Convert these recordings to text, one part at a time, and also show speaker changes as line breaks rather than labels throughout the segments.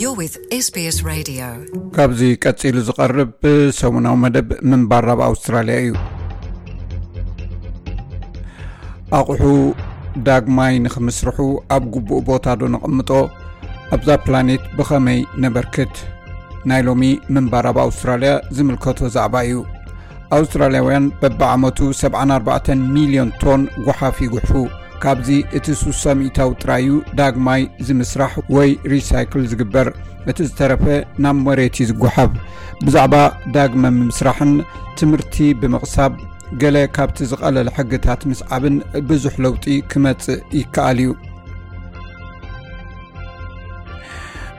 You're with SBS Radio.
ካብዚ ቀጺሉ ዝቐርብ ሰሙናዊ መደብ ምንባር ኣብ ኣውስትራልያ እዩ ኣቑሑ ዳግማይ ንኽምስርሑ ኣብ ግቡእ ቦታ ዶ ነቕምጦ ኣብዛ ፕላኔት ብኸመይ ነበርክት ናይ ሎሚ ምንባር ኣብ ኣውስትራልያ ዝምልከቶ ዛዕባ እዩ ኣውስትራልያውያን በብዓመቱ 74 ሚልዮን ቶን ጓሓፍ ይጉሕፉ ካብዚ እቲ ሱሳ ሚታዊ ጥራይ እዩ ዳግማይ ዝምስራሕ ወይ ሪሳይክል ዝግበር እቲ ዝተረፈ ናብ መሬት እዩ ዝጓሓፍ ብዛዕባ ዳግመ ምምስራሕን ትምህርቲ ብምቕሳብ ገለ ካብቲ ዝቐለለ ሕግታት ምስዓብን ብዙሕ ለውጢ ክመፅእ ይከኣል እዩ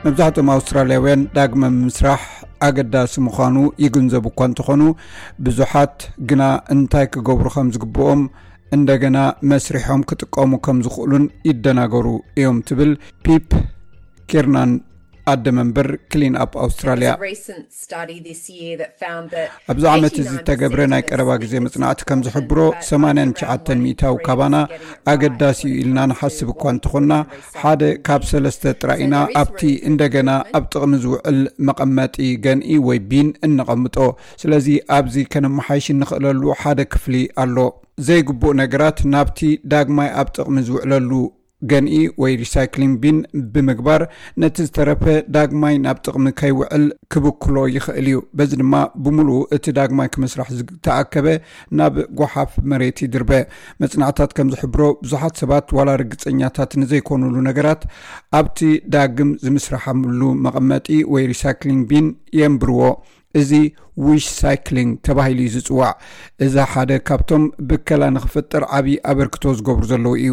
መብዛሕትኦም ኣውስትራልያውያን ዳግመ ምምስራሕ ኣገዳሲ ምዃኑ ይግንዘቡ እኳ እንተኾኑ ብዙሓት ግና እንታይ ክገብሩ ከም ዝግብኦም እንደገና መስሪሖም ክጥቀሙ ከም ዝኽእሉን ይደናገሩ እዮም ትብል ፒፕ ኪርናን ኣደ መንበር ክሊን ኣብ ኣውስትራልያ ኣብዚ ዓመት እዚ እተገብረ ናይ ቀረባ ግዜ መፅናዕቲ ከም ዝሕብሮ 89 ሚታዊ ካባና ኣገዳሲ እዩ ኢልና ንሓስብ እኳ እንተኾንና ሓደ ካብ ሰለስተ ጥራይ ኢና ኣብቲ እንደገና ኣብ ጥቕሚ ዝውዕል መቐመጢ ገንኢ ወይ ቢን እነቐምጦ። ስለዚ ኣብዚ ከነመሓይሽ እንኽእለሉ ሓደ ክፍሊ ኣሎ። ዘይግቡእ ነገራት ናብቲ ዳግማይ ኣብ ጥቕሚ ዝውዕለሉ ገንኢ ወይ ሪሳይክሊንግ ቢን ብምግባር ነቲ ዝተረፈ ዳግማይ ናብ ጥቕሚ ከይውዕል ክብክሎ ይኽእል እዩ። በዚ ድማ ብምሉኡ እቲ ዳግማይ ክምስራሕ ዝተኣከበ ናብ ጓሓፍ መሬት ይድርበ። መጽናዕታት ከም ዝሕብሮ፣ ብዙሓት ሰባት ዋላ ርግጸኛታት ንዘይኮኑሉ ነገራት ኣብቲ ዳግም ዝምስርሓምሉ መቐመጢ ወይ ሪሳይክሊንግ ቢን የንብርዎ። እዚ ዊሽ ሳይክሊንግ ተባሂሉ እዩ ዝጽዋዕ። እዚ ሓደ ካብቶም ብከላ ንኽፍጠር ዓቢ ኣበርክቶ ዝገብሩ ዘለዉ እዩ።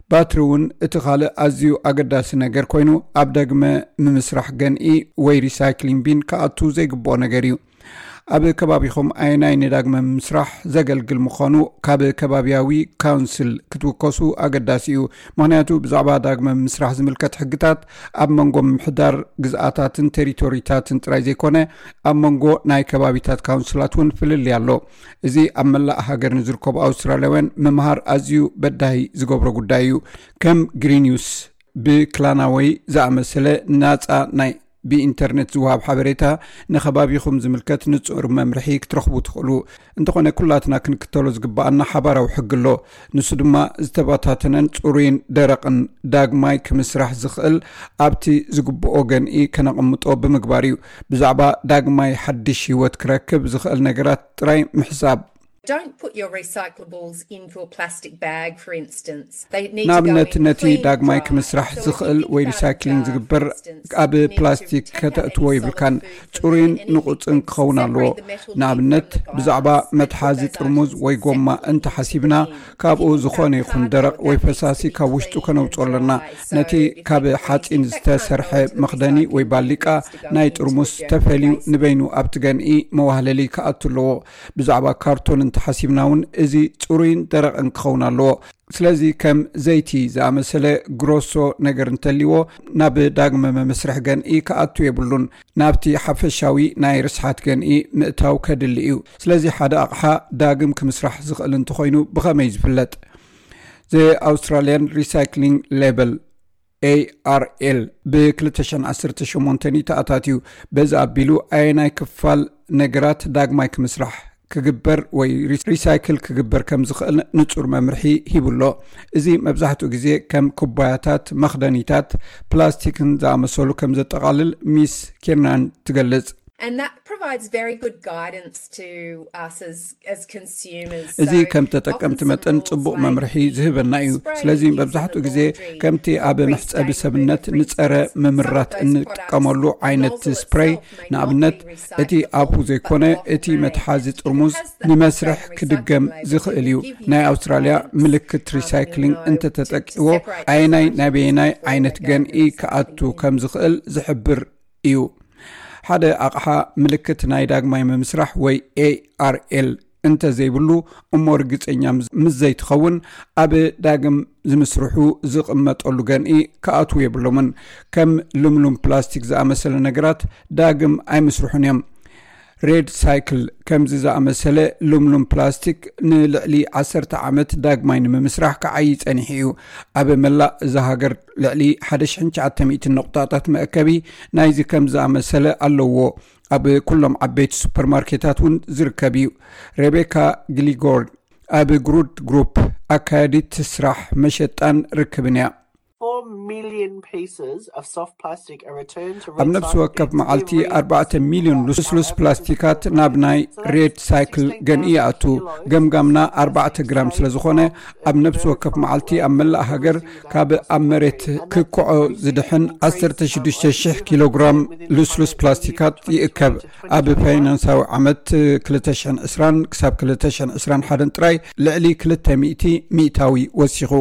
ባትሪ ውን እቲ ካልእ ኣዝዩ ኣገዳሲ ነገር ኮይኑ ኣብ ደግመ ምምስራሕ ገንኢ ወይ ሪሳይክሊንግ ቢን ክኣቱ ዘይግብኦ ነገር እዩ። ኣብ ከባቢኹም ኣየናይ ንዳግመ ምምስራሕ ዘገልግል ምዃኑ ካብ ከባቢያዊ ካውንስል ክትውከሱ ኣገዳሲ እዩ። ምክንያቱ ብዛዕባ ዳግመ ምምስራሕ ዝምልከት ሕግታት ኣብ መንጎ ምምሕዳር ግዝኣታትን ቴሪቶሪታትን ጥራይ ዘይኮነ ኣብ መንጎ ናይ ከባቢታት ካውንስላት ውን ፍልልይ ኣሎ። እዚ ኣብ መላእ ሃገር ንዝርከቡ ኣውስትራልያውያን ምምሃር ኣዝዩ በዳሂ ዝገብሮ ጉዳይ እዩ ከም ግሪንዩስ ብክላናወይ ዝኣመሰለ ናፃ ናይ ብኢንተርነት ዝውሃብ ሓበሬታ ንከባቢኹም ዝምልከት ንፁር መምርሒ ክትረኽቡ ትኽእሉ እንተኾነ ኩላትና ክንክተሎ ዝግባኣና ሓባራዊ ሕጊ ኣሎ ንሱ ድማ ዝተባታተነን ፅሩይን ደረቕን ዳግማይ ክምስራሕ ዝኽእል ኣብቲ ዝግብኦ ገንኢ ከነቐምጦ ብምግባር እዩ ብዛዕባ ዳግማይ ሓድሽ ህይወት ክረክብ ዝኽእል ነገራት ጥራይ ምሕሳብ። ንኣብነት፣ ነቲ ዳግማይ ክምስራሕ ዝኽእል ወይ ሪሳይክሊንግ ዝግበር ኣብ ፕላስቲክ ከተእትዎ የብልካን። ጽሩይን ንቑጽን ክኸውን ኣለዎ። ንኣብነት፣ ብዛዕባ መትሓዚ ጥርሙዝ ወይ ጎማ እንተ ሓሲብና፣ ካብኡ ዝኾነ ይኹን ደረቕ ወይ ፈሳሲ ካብ ውሽጡ ከነውፅኦ ኣለና። ነቲ ካብ ሓፂን ዝተሰርሐ መኽደኒ ወይ ባሊቃ ናይ ጥርሙስ ተፈልዩ ንበይኑ ኣብቲ ገንኢ፣ መዋህለሊ፣ ክኣቱ ኣለዎ። ብዛዕባ ካርቶን እንተሓሲብና እውን እዚ ፅሩይን ደረቕን ክኸውን ኣለዎ። ስለዚ ከም ዘይቲ ዝኣመሰለ ግሮሶ ነገር እንተልይዎ ናብ ዳግመ መመስርሒ ገንኢ ክኣቱ የብሉን። ናብቲ ሓፈሻዊ ናይ ርስሓት ገንኢ ምእታው ከድሊ እዩ። ስለዚ ሓደ ኣቕሓ ዳግም ክምስራሕ ዝኽእል እንተኾይኑ ብኸመይ ዝፍለጥ? ዘ ኣውስትራልያን ሪሳይክሊንግ ሌበል ኤኣርኤል ብ218 ተኣታትዩ በዚ ኣቢሉ ኣየናይ ክፋል ነገራት ዳግማይ ክምስራሕ ክግበር ወይ ሪሳይክል ክግበር ከም ዝኽእል ንፁር መምርሒ ሂቡ ኣሎ እዚ መብዛሕትኡ ግዜ ከም ኩባያታት መክደኒታት ፕላስቲክን ዝኣመሰሉ ከም ዘጠቓልል ሚስ ኪርናን ትገልፅ እዚ ከም ተጠቀምቲ መጠን ፅቡቕ መምርሒ ዝህበና እዩ ስለዚ መብዛሕትኡ ግዜ ከምቲ ኣብ መሕፀቢ ሰብነት ንፀረ ምምራት እንጥቀመሉ ዓይነት ስፕረይ ንኣብነት እቲ ኣብኡ ዘይኮነ እቲ መትሓዚ ጥርሙዝ ንመስርሕ ክድገም ዝኽእል እዩ። ናይ ኣውስትራልያ ምልክት ሪሳይክሊንግ እንተተጠቂዎ ኣየናይ ናበየናይ ዓይነት ገንኢ ክኣቱ ከም ዝኽእል ዝሕብር እዩ። ሓደ ኣቕሓ ምልክት ናይ ዳግማይ ምምስራሕ ወይ ARL እንተዘይብሉ እሞ ርግፀኛ ምስ ዘይትኸውን ኣብ ዳግም ዝምስርሑ ዝቕመጠሉ ገንኢ ክኣትዉ የብሎምን። ከም ልምሉም ፕላስቲክ ዝኣመሰለ ነገራት ዳግም ኣይምስርሑን እዮም። ሬድ ሳይክል ከምዚ ዝኣመሰለ ልምሉም ፕላስቲክ ንልዕሊ ዓሰርተ ዓመት ዳግማይ ንምምስራሕ ክዓይይ ፀኒሑ እዩ። ኣብ መላእ እዛ ሃገር ልዕሊ ሓደ ሽሕን ትሽዓተ ሚእትን ነቑጣታት መእከቢ ናይዚ ከምዚ ዝኣመሰለ ኣለዉዎ። ኣብ ኩሎም ዓበይቲ ሱፐር ማርኬታት እውን ዝርከብ እዩ ሬቤካ ግሊጎርድ ኣብ ግሩድ ግሩፕ ኣካየዲት ስራሕ መሸጣን ርክብን እያ ኣብ ነብሲ ወከፍ መዓልቲ ኣርባዕተ ሚልዮን ልስሉስ ፕላስቲካት ናብ ናይ ሬድ ሳይክል ገን ይኣቱ ገምጋምና ኣርባዕተ ግራም ስለ ዝኾነ ኣብ ነብሲ ወከፍ መዓልቲ ኣብ መላእ ሃገር ካብ ኣብ መሬት ክክዖ ዝድሕን 16,000 ኪሎግራም ልስሉስ ፕላስቲካት ይእከብ ኣብ ፋይናንሳዊ ዓመት 220 ክሳብ 221 ጥራይ ልዕሊ 20 ሚእታዊ ወሲኹ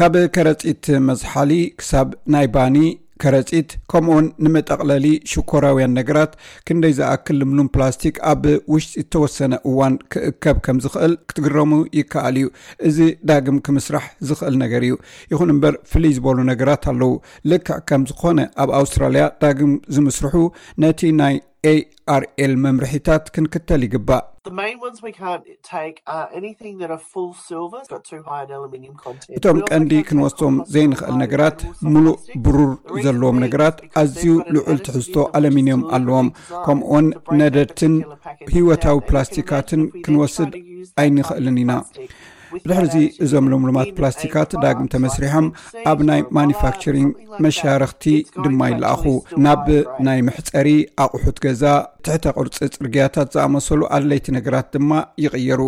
ካብ ከረፂት መዝሓሊ ክሳብ ናይ ባኒ ከረጺት ከምኡውን ንመጠቕለሊ ሽኮራውያን ነገራት ክንደይ ዝኣክል ልምሉም ፕላስቲክ ኣብ ውሽጢ እተወሰነ እዋን ክእከብ ከም ዝኽእል ክትግረሙ ይከኣል እዩ እዚ ዳግም ክምስራሕ ዝኽእል ነገር እዩ ይኹን እምበር ፍልይ ዝበሉ ነገራት ኣለዉ ልክዕ ከም ዝኾነ ኣብ ኣውስትራልያ ዳግም ዝምስርሑ ነቲ ናይ ARL መምርሒታት ክንክተል ይግባእ። እቶም ቀንዲ ክንወስዶም ዘይንኽእል ነገራት ምሉእ ብሩር ዘለዎም ነገራት ኣዝዩ ልዑል ትሕዝቶ ኣለሚንዮም ኣለዎም ከምኡውን ነደድትን ህይወታዊ ፕላስቲካትን ክንወስድ ኣይንኽእልን ኢና። ብድሕርዚ እዞም ልምሉማት ፕላስቲካት ዳግም ተመስሪሖም ኣብ ናይ ማኒፋክቸሪንግ መሻርክቲ ድማ ይለኣኹ ናብ ናይ መሕፀሪ ኣቑሑት ገዛ ትሕተ ቅርፂ ፅርግያታት ዝኣመሰሉ ኣድለይቲ ነገራት ድማ ይቕየሩ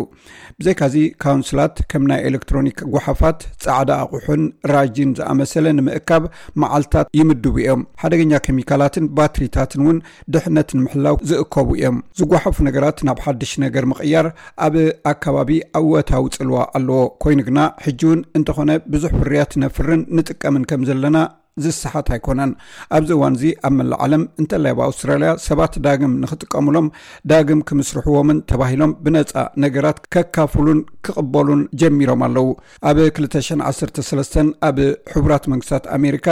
ብዘይካዚ ካውንስላት ከም ናይ ኤሌክትሮኒክ ጓሓፋት ፃዕዳ ኣቑሑን ራጂን ዝኣመሰለ ንምእካብ መዓልትታት ይምድቡ እዮም ሓደገኛ ኬሚካላትን ባትሪታትን እውን ድሕነት ንምሕላው ዝእከቡ እዮም ዝጓሓፉ ነገራት ናብ ሓድሽ ነገር ምቕያር ኣብ ኣከባቢ ኣወታዊ ፅልዋ ኣለዎ ኮይኑ ግና ሕጂ እውን እንተኾነ ብዙሕ ፍርያት ነፍርን ንጥቀምን ከም ዘለና ዝሰሓት ኣይኮነን ኣብዚ እዋን እዚ ኣብ መላእ ዓለም እንተላይ ኣብ ኣውስትራልያ ሰባት ዳግም ንክጥቀሙሎም ዳግም ክምስርሕዎምን ተባሂሎም ብነፃ ነገራት ከካፍሉን ክቕበሉን ጀሚሮም ኣለዉ ኣብ ክልተ ሸን ዓሰርተ ሰለስተን ኣብ ሕቡራት መንግስታት ኣሜሪካ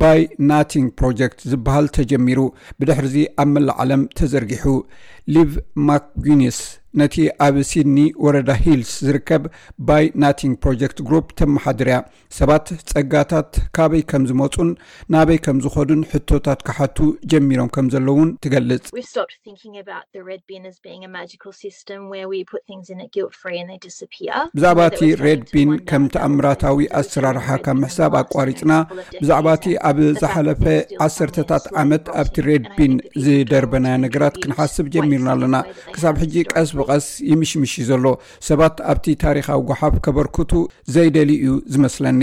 ባይ ናቲንግ ፕሮጀክት ዝበሃል ተጀሚሩ ብድሕርዚ ኣብ መላእ ዓለም ተዘርጊሑ ሊቭ ማክጉኒስ ነቲ ኣብ ሲድኒ ወረዳ ሂልስ ዝርከብ ባይ ናቲንግ ፕሮጀክት ግሩፕ ተመሓድርያ ሰባት ጸጋታት ካበይ ከም ዝመፁን ናበይ ከም ዝኸዱን ሕቶታት ክሓቱ ጀሚሮም ከም ዘለዉን ትገልጽ።
We've stopped thinking about the red bin as being a magical system where we put things in it guilt free and they disappear.
ብዛዕባ እቲ ሬድ ቢን ከም ተኣምራታዊ ኣስራርሓ ካብ ምሕሳብ ኣቋሪጽና፣ ብዛዕባ እቲ ኣብ ዝሓለፈ ዓሰርተታት ዓመት ኣብቲ ሬድ ቢን ዝደርበናዮ ነገራት ክንሓስብ ጀሚርና ኣለና። ክሳብ ሕጂ ቀስ ብቐስ ይምሽምሽ እዩ ዘሎ። ሰባት ኣብቲ ታሪኻዊ ጎሓፍ ከበርክቱ ዘይደልዩ እዩ ዝመስለኒ።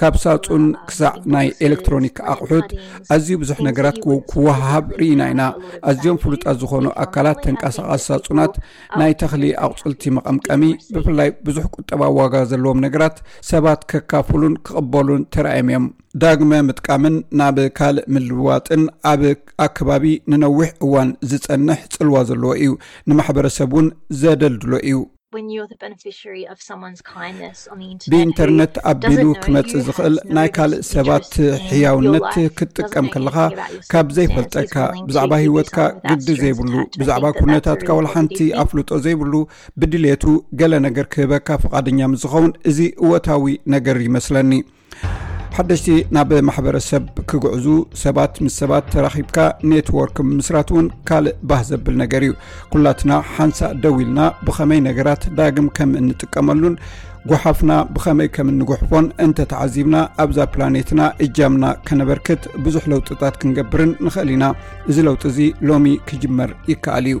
ካብ ሳጹን ክሳዕ ናይ ኤለክትሮኒክ ኣቕሑት ኣዝዩ ብዙሕ ነገራት ክወሃሃብ ርኢና ኢና። ኣዝዮም ፍሉጣት ዝኾኑ ኣካላት ተንቀሳቓሲ ሳጹናት፣ ናይ ተኽሊ ኣቝጽልቲ መቐምቀሚ፣ ብፍላይ ብዙሕ ቍጠባዊ ዋጋ ዘለዎም ነገራት ሰባት ከካፍሉን ክቕበሉን ተራእዮም እዮም። ዳግመ ምጥቃምን ናብ ካልእ ምልውዋጥን ኣብ ኣከባቢ ንነዊሕ እዋን ዝጸንሕ ጽልዋ ዘለዎ እዩ፣ ንማሕበረሰብ እውን ዘደልድሎ እዩ። ብኢንተርነት ኣቢሉ ክመፅእ ዝኽእል ናይ ካልእ ሰባት ሕያውነት ክትጥቀም ከለኻ ካብ ዘይፈልጠካ ብዛዕባ ሂወትካ ግዲ ዘይብሉ ብዛዕባ ኩነታትካ ዋላ ሓንቲ ኣፍልጦ ዘይብሉ ብድሌቱ ገለ ነገር ክህበካ ፍቓደኛ ምስ ዝኸውን እዚ እወታዊ ነገር ይመስለኒ ሓደሽቲ ናብ ማሕበረሰብ ክግዕዙ ሰባት ምስ ሰባት ተራኺብካ ኔትዎርክ ምስራት እውን ካልእ ባህ ዘብል ነገር እዩ ኩላትና ሓንሳእ ደው ኢልና ብኸመይ ነገራት ዳግም ከም እንጥቀመሉን ጓሓፍና ብኸመይ ከም እንጉሕፎን እንተተዓዚብና ኣብዛ ፕላኔትና እጃምና ከነበርክት ብዙሕ ለውጥታት ክንገብርን ንኽእል ኢና እዚ ለውጢ እዚ ሎሚ ክጅመር ይከኣል እዩ